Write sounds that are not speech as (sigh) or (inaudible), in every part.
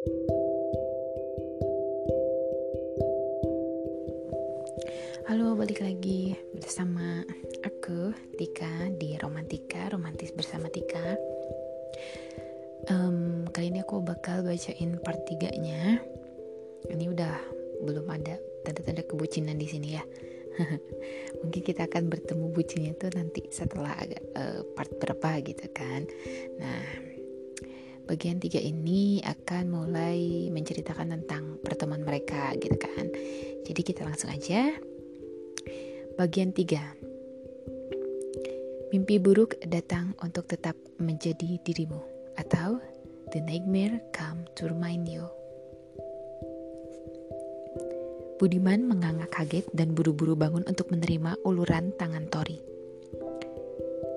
Halo, balik lagi bersama aku Tika di Romantika, Romantis bersama Tika. Um, kali ini aku bakal bacain part 3-nya. Ini udah belum ada tanda-tanda kebucinan di sini ya. (laughs) Mungkin kita akan bertemu bucinnya tuh nanti setelah uh, part berapa gitu kan. Nah, bagian tiga ini akan mulai menceritakan tentang pertemuan mereka gitu kan. Jadi kita langsung aja. Bagian tiga. Mimpi buruk datang untuk tetap menjadi dirimu atau The Nightmare Come to Remind You. Budiman menganga kaget dan buru-buru bangun untuk menerima uluran tangan Tori.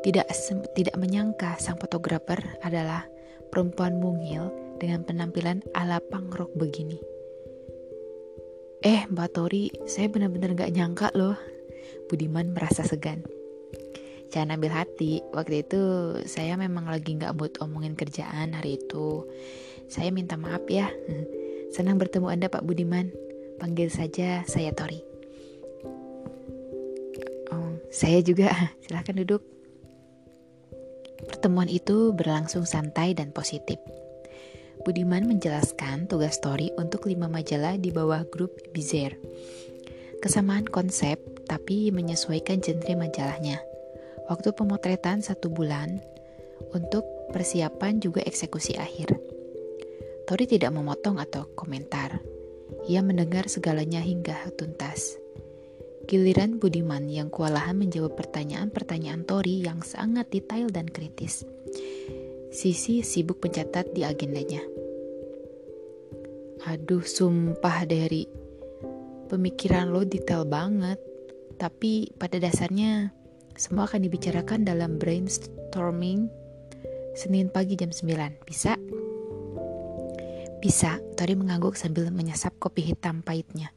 Tidak tidak menyangka sang fotografer adalah perempuan mungil dengan penampilan ala punk rock begini. Eh, Mbak Tori, saya benar-benar gak nyangka loh. Budiman merasa segan. Jangan ambil hati, waktu itu saya memang lagi gak mood omongin kerjaan hari itu. Saya minta maaf ya. (laughs) Senang bertemu Anda Pak Budiman. Panggil saja saya Tori. Oh, saya juga. (laughs) Silahkan duduk. Pertemuan itu berlangsung santai dan positif. Budiman menjelaskan tugas story untuk lima majalah di bawah grup Bizer. Kesamaan konsep, tapi menyesuaikan genre majalahnya. Waktu pemotretan satu bulan, untuk persiapan juga eksekusi akhir. Tori tidak memotong atau komentar. Ia mendengar segalanya hingga tuntas. Giliran Budiman yang kewalahan menjawab pertanyaan-pertanyaan Tori yang sangat detail dan kritis. Sisi sibuk mencatat di agendanya. Aduh, sumpah dari pemikiran lo detail banget. Tapi pada dasarnya semua akan dibicarakan dalam brainstorming Senin pagi jam 9. Bisa? Bisa, Tori mengangguk sambil menyesap kopi hitam pahitnya.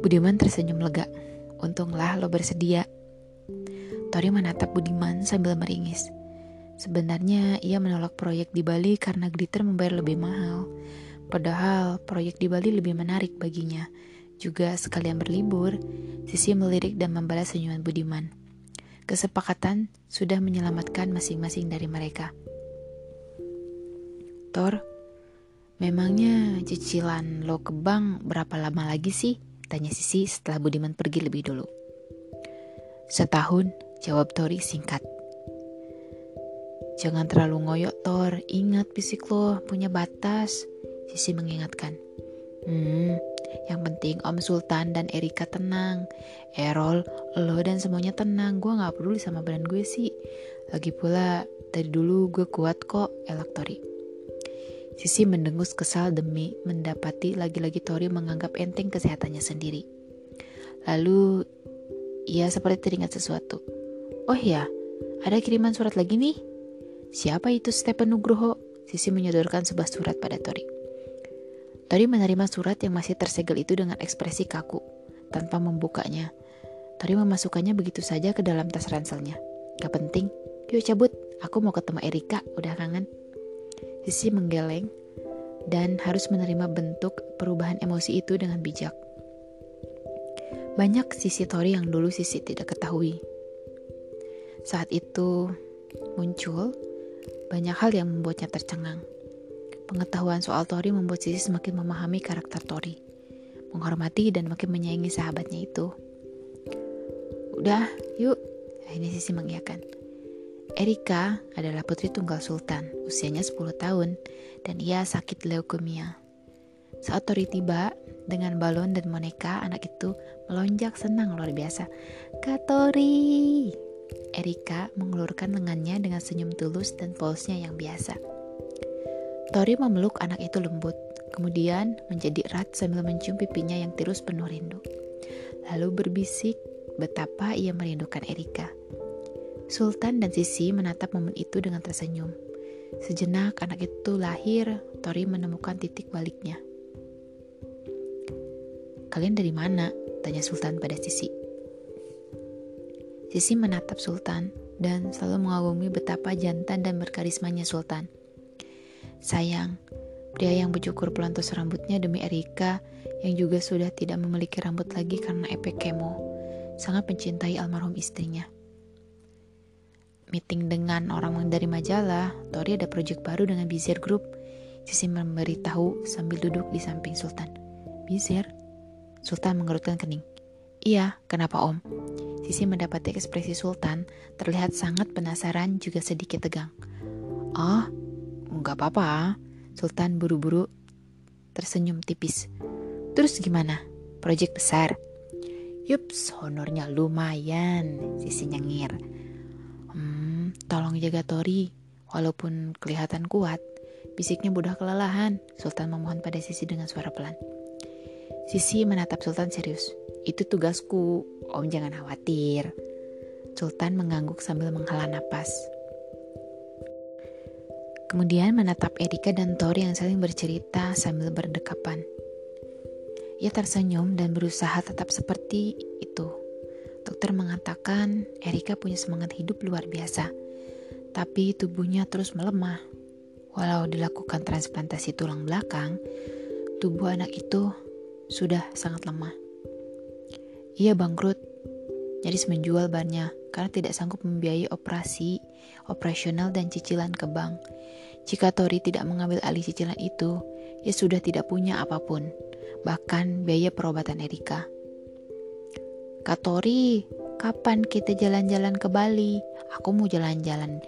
Budiman tersenyum lega. Untunglah lo bersedia. Tori menatap Budiman sambil meringis. Sebenarnya ia menolak proyek di Bali karena glitter membayar lebih mahal. Padahal proyek di Bali lebih menarik baginya. Juga sekalian berlibur, Sisi melirik dan membalas senyuman Budiman. Kesepakatan sudah menyelamatkan masing-masing dari mereka. Tor, memangnya cicilan lo ke bank berapa lama lagi sih? Tanya Sisi setelah Budiman pergi lebih dulu. Setahun, jawab Tori singkat. Jangan terlalu ngoyok, Tor. Ingat fisik lo punya batas. Sisi mengingatkan. Hmm, yang penting Om Sultan dan Erika tenang. Errol, lo dan semuanya tenang. Gue gak peduli sama badan gue sih. Lagi pula, dari dulu gue kuat kok, elak Tori. Sisi mendengus kesal demi mendapati lagi-lagi Tori menganggap enteng kesehatannya sendiri. Lalu ia seperti teringat sesuatu. Oh ya, ada kiriman surat lagi nih. Siapa itu Stephen Nugroho? Sisi menyodorkan sebuah surat pada Tori. Tori menerima surat yang masih tersegel itu dengan ekspresi kaku, tanpa membukanya. Tori memasukkannya begitu saja ke dalam tas ranselnya. Gak penting, yuk cabut, aku mau ketemu Erika, udah kangen. Sisi menggeleng dan harus menerima bentuk perubahan emosi itu dengan bijak. Banyak sisi Tori yang dulu Sisi tidak ketahui. Saat itu muncul banyak hal yang membuatnya tercengang. Pengetahuan soal Tori membuat Sisi semakin memahami karakter Tori, menghormati dan makin menyayangi sahabatnya itu. Udah, yuk. Ini Sisi mengiyakan. Erika adalah putri tunggal sultan, usianya 10 tahun, dan ia sakit leukemia. Saat Tori tiba, dengan balon dan boneka, anak itu melonjak senang luar biasa. Kak Tori! Erika mengulurkan lengannya dengan senyum tulus dan polsnya yang biasa. Tori memeluk anak itu lembut, kemudian menjadi erat sambil mencium pipinya yang tirus penuh rindu. Lalu berbisik betapa ia merindukan Erika. Sultan dan Sisi menatap momen itu dengan tersenyum. Sejenak anak itu lahir, Tori menemukan titik baliknya. Kalian dari mana? Tanya Sultan pada Sisi. Sisi menatap Sultan dan selalu mengagumi betapa jantan dan berkarismanya Sultan. Sayang, Pria yang bercukur pelantos rambutnya demi Erika yang juga sudah tidak memiliki rambut lagi karena efek kemo. Sangat mencintai almarhum istrinya. Meeting dengan orang dari majalah, Tori ada proyek baru dengan Bizir Group. Sisi memberitahu sambil duduk di samping Sultan. Bizir? Sultan mengerutkan kening. Iya, kenapa om? Sisi mendapati ekspresi Sultan terlihat sangat penasaran juga sedikit tegang. Oh, nggak apa-apa. Sultan buru-buru tersenyum tipis. Terus gimana? Proyek besar? Yups, honornya lumayan, Sisi nyengir. Tolong jaga Tori. Walaupun kelihatan kuat, bisiknya mudah kelelahan. Sultan memohon pada Sisi dengan suara pelan. Sisi menatap Sultan serius. Itu tugasku, om jangan khawatir. Sultan mengangguk sambil menghela napas. Kemudian menatap Erika dan Tori yang saling bercerita sambil berdekapan. Ia tersenyum dan berusaha tetap seperti itu. Dokter mengatakan Erika punya semangat hidup luar biasa, tapi tubuhnya terus melemah. Walau dilakukan transplantasi tulang belakang, tubuh anak itu sudah sangat lemah. Ia bangkrut, nyaris menjual bannya karena tidak sanggup membiayai operasi, operasional dan cicilan ke bank. Jika Tori tidak mengambil alih cicilan itu, ia sudah tidak punya apa pun, bahkan biaya perobatan Erika. Katori, kapan kita jalan-jalan ke Bali? Aku mau jalan-jalan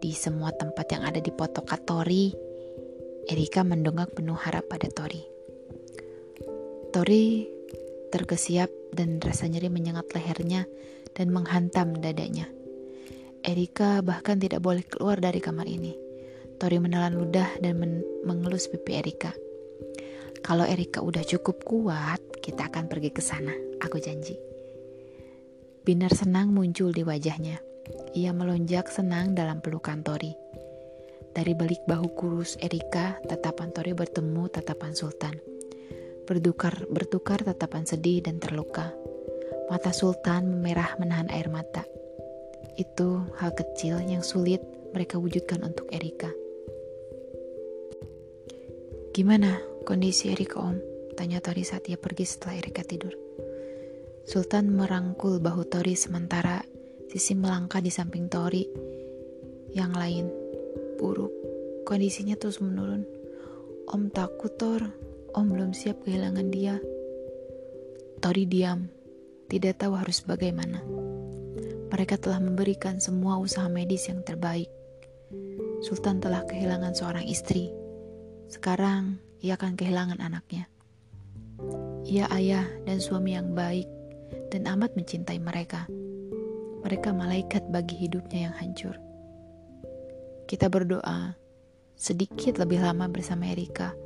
di semua tempat yang ada di foto Katori. Erika mendongak penuh harap pada Tori. Tori terkesiap dan rasa nyeri menyengat lehernya dan menghantam dadanya. Erika bahkan tidak boleh keluar dari kamar ini. Tori menelan ludah dan men mengelus pipi Erika. Kalau Erika udah cukup kuat, kita akan pergi ke sana. Aku janji. Binar senang muncul di wajahnya. Ia melonjak senang dalam pelukan Tori. Dari balik bahu kurus Erika, tatapan Tori bertemu tatapan Sultan berdukar bertukar tatapan sedih dan terluka. Mata Sultan memerah menahan air mata. Itu hal kecil yang sulit mereka wujudkan untuk Erika. Gimana kondisi Erika om? Tanya Tori saat ia pergi setelah Erika tidur. Sultan merangkul bahu Tori sementara Sisi melangkah di samping Tori yang lain. Buruk, kondisinya terus menurun. Om takut, Tor. Om belum siap kehilangan dia. Tori diam, tidak tahu harus bagaimana. Mereka telah memberikan semua usaha medis yang terbaik. Sultan telah kehilangan seorang istri. Sekarang ia akan kehilangan anaknya. Ia ayah dan suami yang baik dan amat mencintai mereka. Mereka malaikat bagi hidupnya yang hancur. Kita berdoa sedikit lebih lama bersama Erika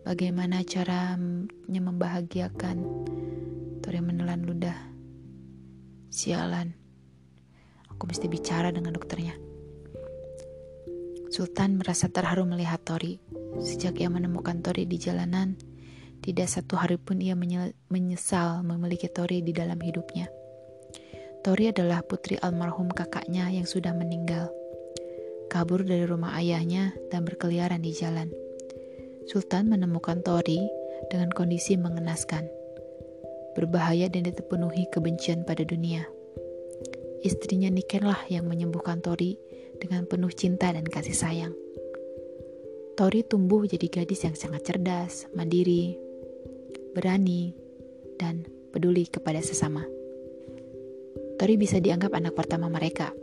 Bagaimana caranya membahagiakan Tori menelan ludah. Sialan. Aku mesti bicara dengan dokternya. Sultan merasa terharu melihat Tori. Sejak ia menemukan Tori di jalanan, tidak satu hari pun ia menyesal memiliki Tori di dalam hidupnya. Tori adalah putri almarhum kakaknya yang sudah meninggal. Kabur dari rumah ayahnya dan berkeliaran di jalan. Sultan menemukan Tori dengan kondisi mengenaskan, berbahaya dan dipenuhi kebencian pada dunia. Istrinya Nikenlah yang menyembuhkan Tori dengan penuh cinta dan kasih sayang. Tori tumbuh jadi gadis yang sangat cerdas, mandiri, berani, dan peduli kepada sesama. Tori bisa dianggap anak pertama mereka.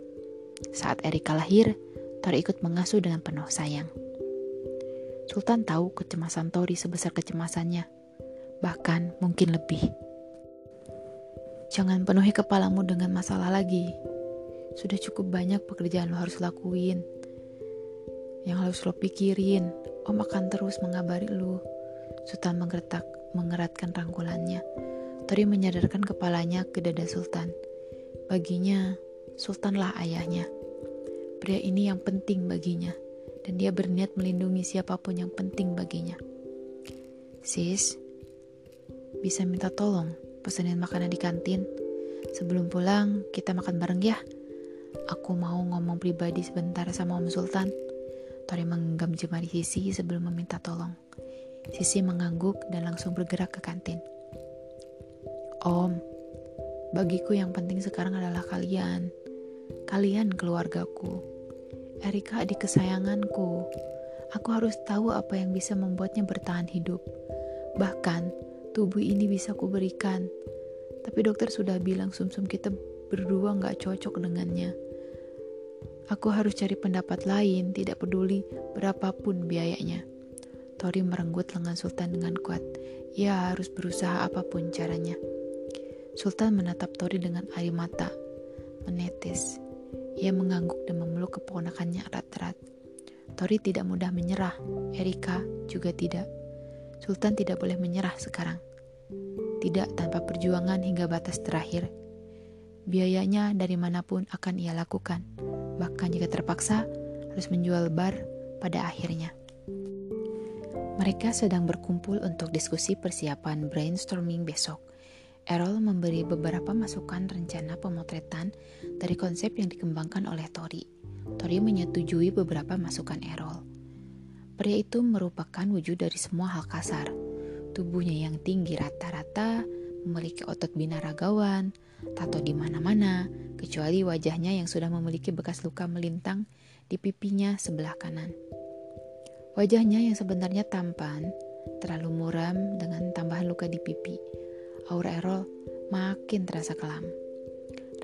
Saat Erika lahir, Tori ikut mengasuh dengan penuh sayang. Sultan tahu kecemasan Tori sebesar kecemasannya, bahkan mungkin lebih. Jangan penuhi kepalamu dengan masalah lagi. Sudah cukup banyak pekerjaan lo harus lakuin. Yang harus lo pikirin, Om akan terus mengabari lo. Sultan menggeretak, mengeratkan rangkulannya. Tori menyadarkan kepalanya ke dada Sultan. Baginya, Sultanlah ayahnya. Pria ini yang penting baginya dan dia berniat melindungi siapa pun yang penting baginya. Sis, bisa minta tolong pesenin makanan di kantin. Sebelum pulang, kita makan bareng ya. Aku mau ngomong pribadi sebentar sama Om Sultan. Tori menggenggam jemari Sisi sebelum meminta tolong. Sisi mengangguk dan langsung bergerak ke kantin. Om, bagiku yang penting sekarang adalah kalian. Kalian keluargaku. Erika adik kesayanganku. Aku harus tahu apa yang bisa membuatnya bertahan hidup. Bahkan, tubuh ini bisa kuberikan. Tapi dokter sudah bilang sumsum -sum kita berdua nggak cocok dengannya. Aku harus cari pendapat lain, tidak peduli berapapun biayanya. Tori merenggut lengan Sultan dengan kuat. Ia harus berusaha apa pun caranya. Sultan menatap Tori dengan air mata, menetes. Ia mengangguk dan memeluk keponakannya erat-erat. Tori tidak mudah menyerah, Erika juga tidak. Sultan tidak boleh menyerah sekarang. Tidak tanpa perjuangan hingga batas terakhir. Biayanya dari mana pun akan ia lakukan bahkan jika terpaksa harus menjual bar pada akhirnya. Mereka sedang berkumpul untuk diskusi persiapan brainstorming besok. Errol memberi beberapa masukan rencana pemotretan dari konsep yang dikembangkan oleh Tori. Tori menyetujui beberapa masukan Errol. Pria itu merupakan wujud dari semua hal kasar. Tubuhnya yang tinggi rata-rata, memiliki otot binaragawan, tato di mana-mana, kecuali wajahnya yang sudah memiliki bekas luka melintang di pipinya sebelah kanan. Wajahnya yang sebenarnya tampan, terlalu muram dengan tambahan luka di pipi. Aura Errol makin terasa kelam.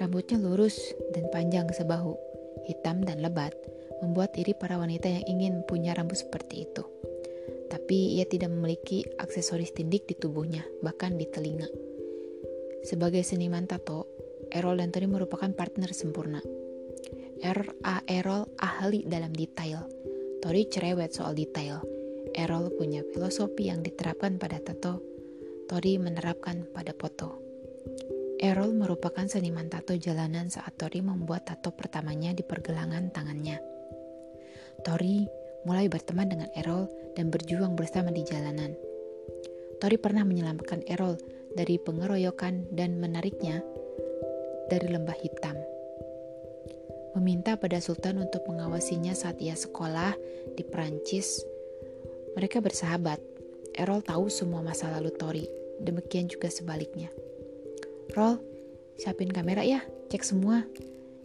Rambutnya lurus dan panjang sebahu, hitam dan lebat, membuat iri para wanita yang ingin punya rambut seperti itu. Tapi ia tidak memiliki aksesoris tindik di tubuhnya, bahkan di telinga. Sebagai seniman tato, Errol dan Tony merupakan partner sempurna. Er A Errol ahli dalam detail. Tori cerewet soal detail. Errol punya filosofi yang diterapkan pada tato. Tori menerapkan pada foto. Errol merupakan seniman tato jalanan saat Tori membuat tato pertamanya di pergelangan tangannya. Tori mulai berteman dengan Errol dan berjuang bersama di jalanan. Tori pernah menyelamatkan Errol dari pengeroyokan dan menariknya dari lembah hitam. Meminta pada Sultan untuk mengawasinya saat ia sekolah di Perancis. Mereka bersahabat. Errol tahu semua masa lalu Tori, demikian juga sebaliknya. Roll, siapin kamera ya, cek semua.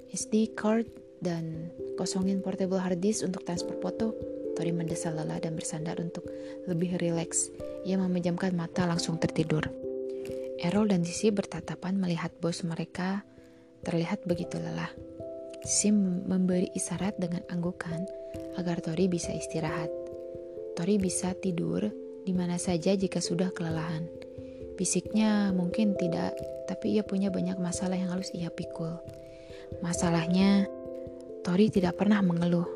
SD card dan kosongin portable hard disk untuk transfer foto. Tori mendesal lelah dan bersandar untuk lebih rileks. Ia memejamkan mata langsung tertidur. Errol dan Sisi bertatapan melihat bos mereka terlihat begitu lelah. Sisi memberi isyarat dengan anggukan agar Tori bisa istirahat. Tori bisa tidur di mana saja jika sudah kelelahan. Fisiknya mungkin tidak, tapi ia punya banyak masalah yang harus ia pikul. Masalahnya, Tori tidak pernah mengeluh.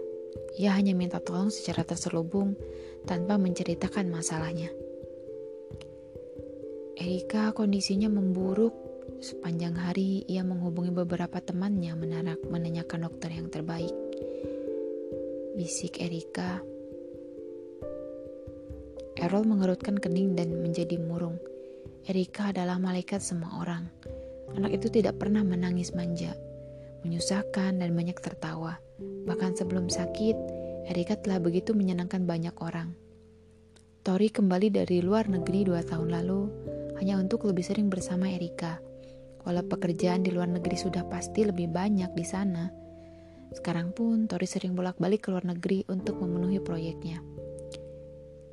Ia hanya minta tolong secara terselubung tanpa menceritakan masalahnya. Erika kondisinya memburuk. Sepanjang hari ia menghubungi beberapa temannya menarak menanyakan dokter yang terbaik. Bisik Erika. Errol mengerutkan kening dan menjadi murung. Erika adalah malaikat semua orang. Anak itu tidak pernah menangis manja, menyusahkan dan banyak tertawa. Bahkan sebelum sakit, Erika telah begitu menyenangkan banyak orang. Tori kembali dari luar negeri dua tahun lalu hanya untuk lebih sering bersama Erika. Walau pekerjaan di luar negeri sudah pasti lebih banyak di sana, sekarang pun Tori sering bolak-balik ke luar negeri untuk memenuhi proyeknya.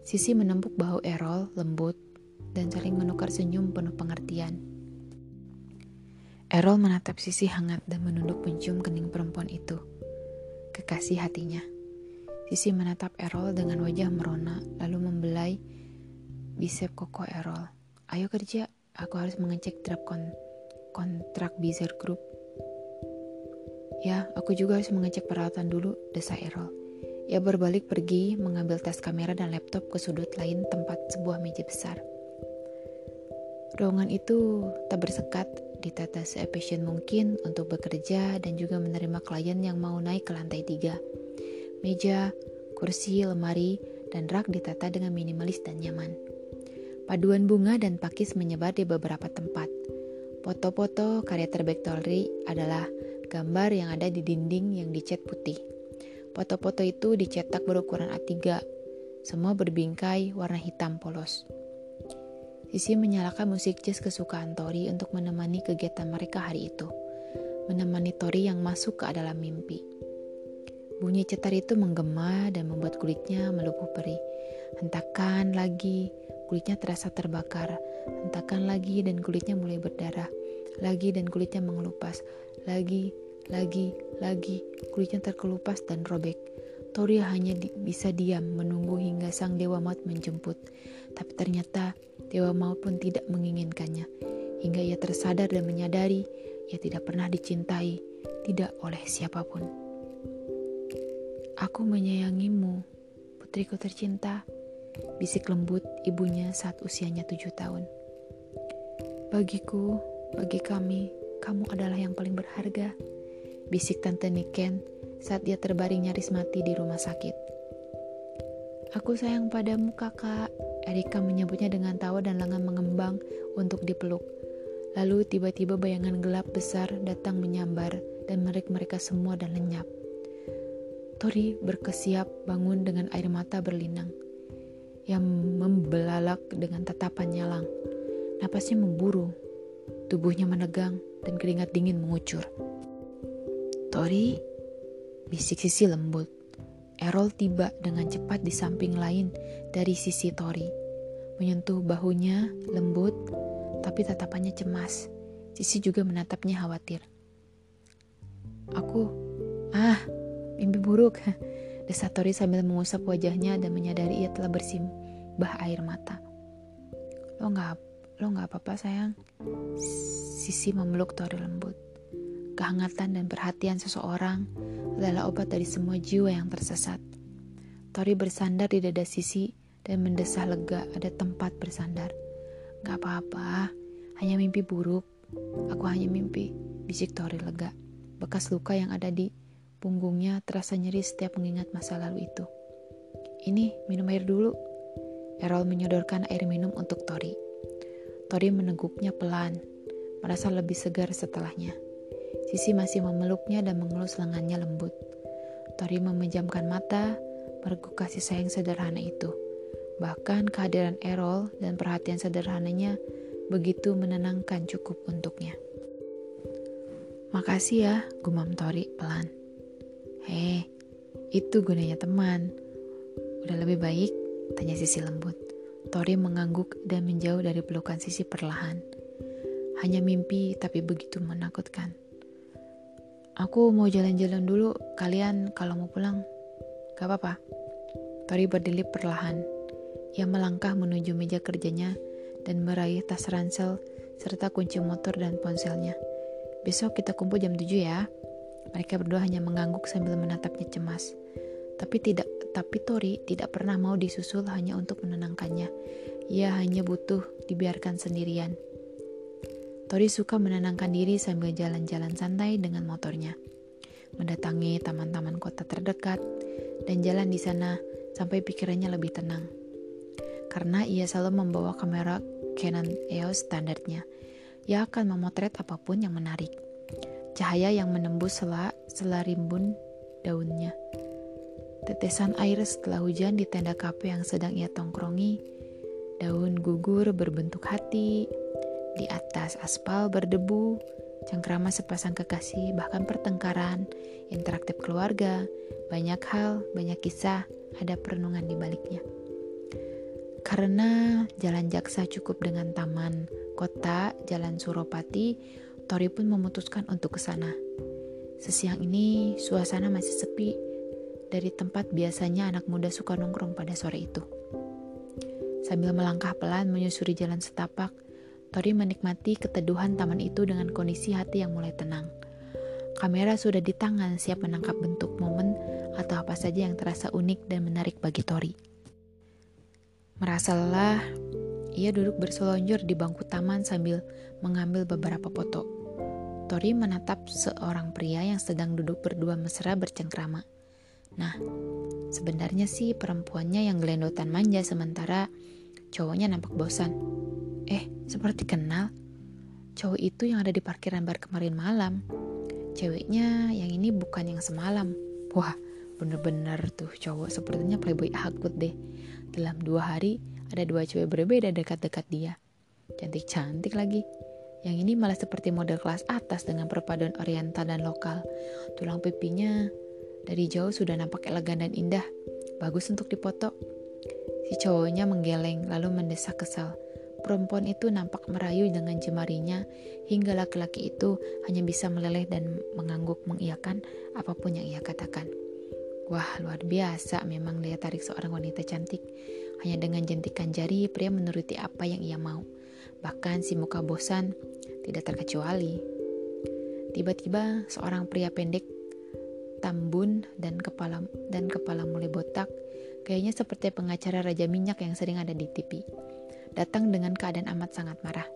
Sisi menempuk bahu Errol lembut dan saling menukar senyum penuh pengertian. Errol menatap Sisi hangat dan menunduk mencium kening perempuan itu. Kekasih hatinya. Sisi menatap Errol dengan wajah merona lalu membelai bisep koko Errol. Ayo kerja, aku harus mengecek draft kontrak Bizer Group. Ya, aku juga harus mengecek peralatan dulu, desa Errol. Ia berbalik pergi, mengambil tas kamera dan laptop ke sudut lain tempat sebuah meja besar. Ruangan itu tak bersekat, ditata se-efisien mungkin untuk bekerja dan juga menerima klien yang mau naik ke lantai tiga. Meja, kursi, lemari, dan rak ditata dengan minimalis dan nyaman. Paduan bunga dan pakis menyebar di beberapa tempat. Foto-foto karya terbaik Tori adalah gambar yang ada di dinding yang dicat putih. Foto-foto itu dicetak berukuran A3, semua berbingkai warna hitam polos. Sisi menyalakan musik jazz kesukaan Tori untuk menemani kegiatan mereka hari itu. Menemani Tori yang masuk ke dalam mimpi. Bunyi cetar itu menggema dan membuat kulitnya melupuh perih. Hentakan lagi, kulitnya terasa terbakar. Hentakan lagi dan kulitnya mulai berdarah. Lagi dan kulitnya mengelupas. Lagi, lagi, lagi, kulitnya terkelupas dan robek. Tori hanya di, bisa diam menunggu hingga sang Dewa Maut menjemput. Tapi ternyata Dewa Maut pun tidak menginginkannya. Hingga ia tersadar dan menyadari ia tidak pernah dicintai, tidak oleh siapa pun. Aku menyayangimu, putriku tercinta, bisik lembut ibunya saat usianya tujuh tahun. Bagiku, bagi kami, kamu adalah yang paling berharga bisik Tante Niken saat dia terbaring nyaris mati di rumah sakit. Aku sayang padamu kakak, Erika menyebutnya dengan tawa dan lengan mengembang untuk dipeluk. Lalu tiba-tiba bayangan gelap besar datang menyambar dan merik mereka semua dan lenyap. Tori berkesiap bangun dengan air mata berlinang yang membelalak dengan tatapan nyalang. Napasnya memburu, tubuhnya menegang dan keringat dingin mengucur. Tori, bisik sisi lembut. Errol tiba dengan cepat di samping lain dari sisi Tori. Menyentuh bahunya lembut, tapi tatapannya cemas. Sisi juga menatapnya khawatir. Aku, ah, mimpi buruk. (laughs) Desa Tori sambil mengusap wajahnya dan menyadari ia telah bersimbah air mata. Lo nggak, lo nggak apa-apa sayang. Sisi memeluk Tori lembut. Kehangatan dan perhatian seseorang adalah obat dari semua jiwa yang tersesat. Tori bersandar di dada Sisi dan mendesah lega ada tempat bersandar. Gak apa-apa, hanya mimpi buruk. Aku hanya mimpi, bisik Tori lega. Bekas luka yang ada di punggungnya terasa nyeri setiap mengingat masa lalu itu. Ini, minum air dulu. Errol menyodorkan air minum untuk Tori. Tori meneguknya pelan, merasa lebih segar setelahnya. Sisi masih memeluknya dan mengelus lengannya lembut. Tori memejamkan mata, mereguk kasih sayang sederhana itu. Bahkan kehadiran Errol dan perhatian sederhananya begitu menenangkan cukup untuknya. Makasih ya, gumam Tori pelan. Hei, itu gunanya teman. Udah lebih baik? Tanya Sisi lembut. Tori mengangguk dan menjauh dari pelukan Sisi perlahan. Hanya mimpi tapi begitu menakutkan. Aku mau jalan-jalan dulu, kalian kalau mau pulang, gak apa-apa. Tori berdiri perlahan. Ia melangkah menuju meja kerjanya dan meraih tas ransel serta kunci motor dan ponselnya. Besok kita kumpul jam 7 ya. Mereka berdua hanya mengangguk sambil menatapnya cemas. Tapi tidak, tapi Tori tidak pernah mau disusul hanya untuk menenangkannya. Ia hanya butuh dibiarkan sendirian. Tori suka menenangkan diri sambil jalan-jalan santai dengan motornya, mendatangi taman-taman kota terdekat, dan jalan di sana sampai pikirannya lebih tenang. Karena ia selalu membawa kamera Canon EOS standarnya, ia akan memotret apa pun yang menarik. Cahaya yang menembus sela, sela rimbun daunnya. Tetesan air setelah hujan di tenda kafe yang sedang ia tongkrongi. Daun gugur berbentuk hati, di atas aspal berdebu, cengkrama sepasang kekasih, bahkan pertengkaran, interaktif keluarga, banyak hal, banyak kisah, ada perenungan di baliknya. Karena jalan jaksa cukup dengan taman, kota, jalan Suropati, Tori pun memutuskan untuk ke sana. Sesiang ini suasana masih sepi dari tempat biasanya anak muda suka nongkrong pada sore itu. Sambil melangkah pelan menyusuri jalan setapak, Tori menikmati keteduhan taman itu dengan kondisi hati yang mulai tenang. Kamera sudah di tangan siap menangkap bentuk momen atau apa saja yang terasa unik dan menarik bagi Tori. Merasa lelah, ia duduk berselonjor di bangku taman sambil mengambil beberapa foto. Tori menatap seorang pria yang sedang duduk berdua mesra bercengkrama. Nah, sebenarnya sih perempuannya yang gelendotan manja sementara cowoknya nampak bosan. Eh, seperti kenal. Cowok itu yang ada di parkiran bar kemarin malam. Ceweknya yang ini bukan yang semalam. Wah, bener-bener tuh cowok sepertinya playboy akut deh. Dalam dua hari ada dua cewek berbeda dekat-dekat dia. Cantik-cantik lagi. Yang ini malah seperti model kelas atas dengan perpaduan oriental dan lokal. Tulang pipinya dari jauh sudah nampak elegan dan indah. Bagus untuk dipoto. Si cowoknya menggeleng lalu mendesak kesal. Perempuan itu nampak merayu dengan jemarinya hingga laki-laki itu hanya bisa meleleh dan mengangguk mengiyakan apa pun yang ia katakan. Wah, luar biasa memang daya tarik seorang wanita cantik. Hanya dengan jentikan jari, pria menuruti apa yang ia mau. Bahkan si muka bosan tidak terkecuali. Tiba-tiba seorang pria pendek, tambun dan kepala dan kepala mulai botak, kayaknya seperti pengacara raja minyak yang sering ada di TV datang dengan keadaan amat sangat marah.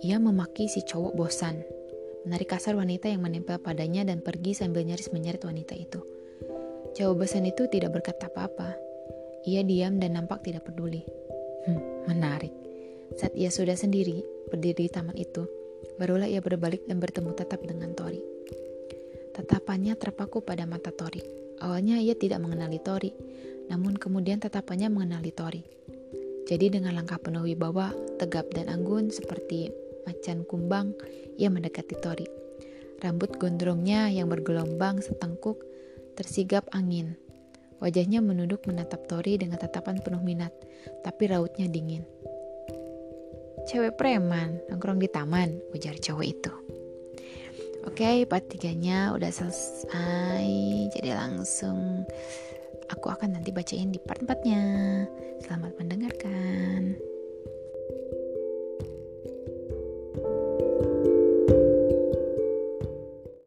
Ia memaki si cowok bosan, menarik kasar wanita yang menempel padanya dan pergi sambil nyaris menyeret wanita itu. Cowok bosan itu tidak berkata apa-apa. Ia diam dan nampak tidak peduli. Hmm, menarik. Saat ia sudah sendiri, berdiri di taman itu, barulah ia berbalik dan bertemu tatap dengan Tori. Tatapannya terpaku pada mata Tori. Awalnya ia tidak mengenali Tori, namun kemudian tatapannya mengenali Tori. Jadi dengan langkah penuh wibawa, tegap dan anggun seperti macan kumbang, ia mendekati Tori. Rambut gondrongnya yang bergelombang setengkuk tersigap angin. Wajahnya menunduk menatap Tori dengan tatapan penuh minat, tapi rautnya dingin. Cewek preman, nongkrong di taman, ujar cowok itu. Oke, part tiganya udah selesai, jadi langsung aku akan nanti bacain di part 4-nya. Selamat mendengarkan.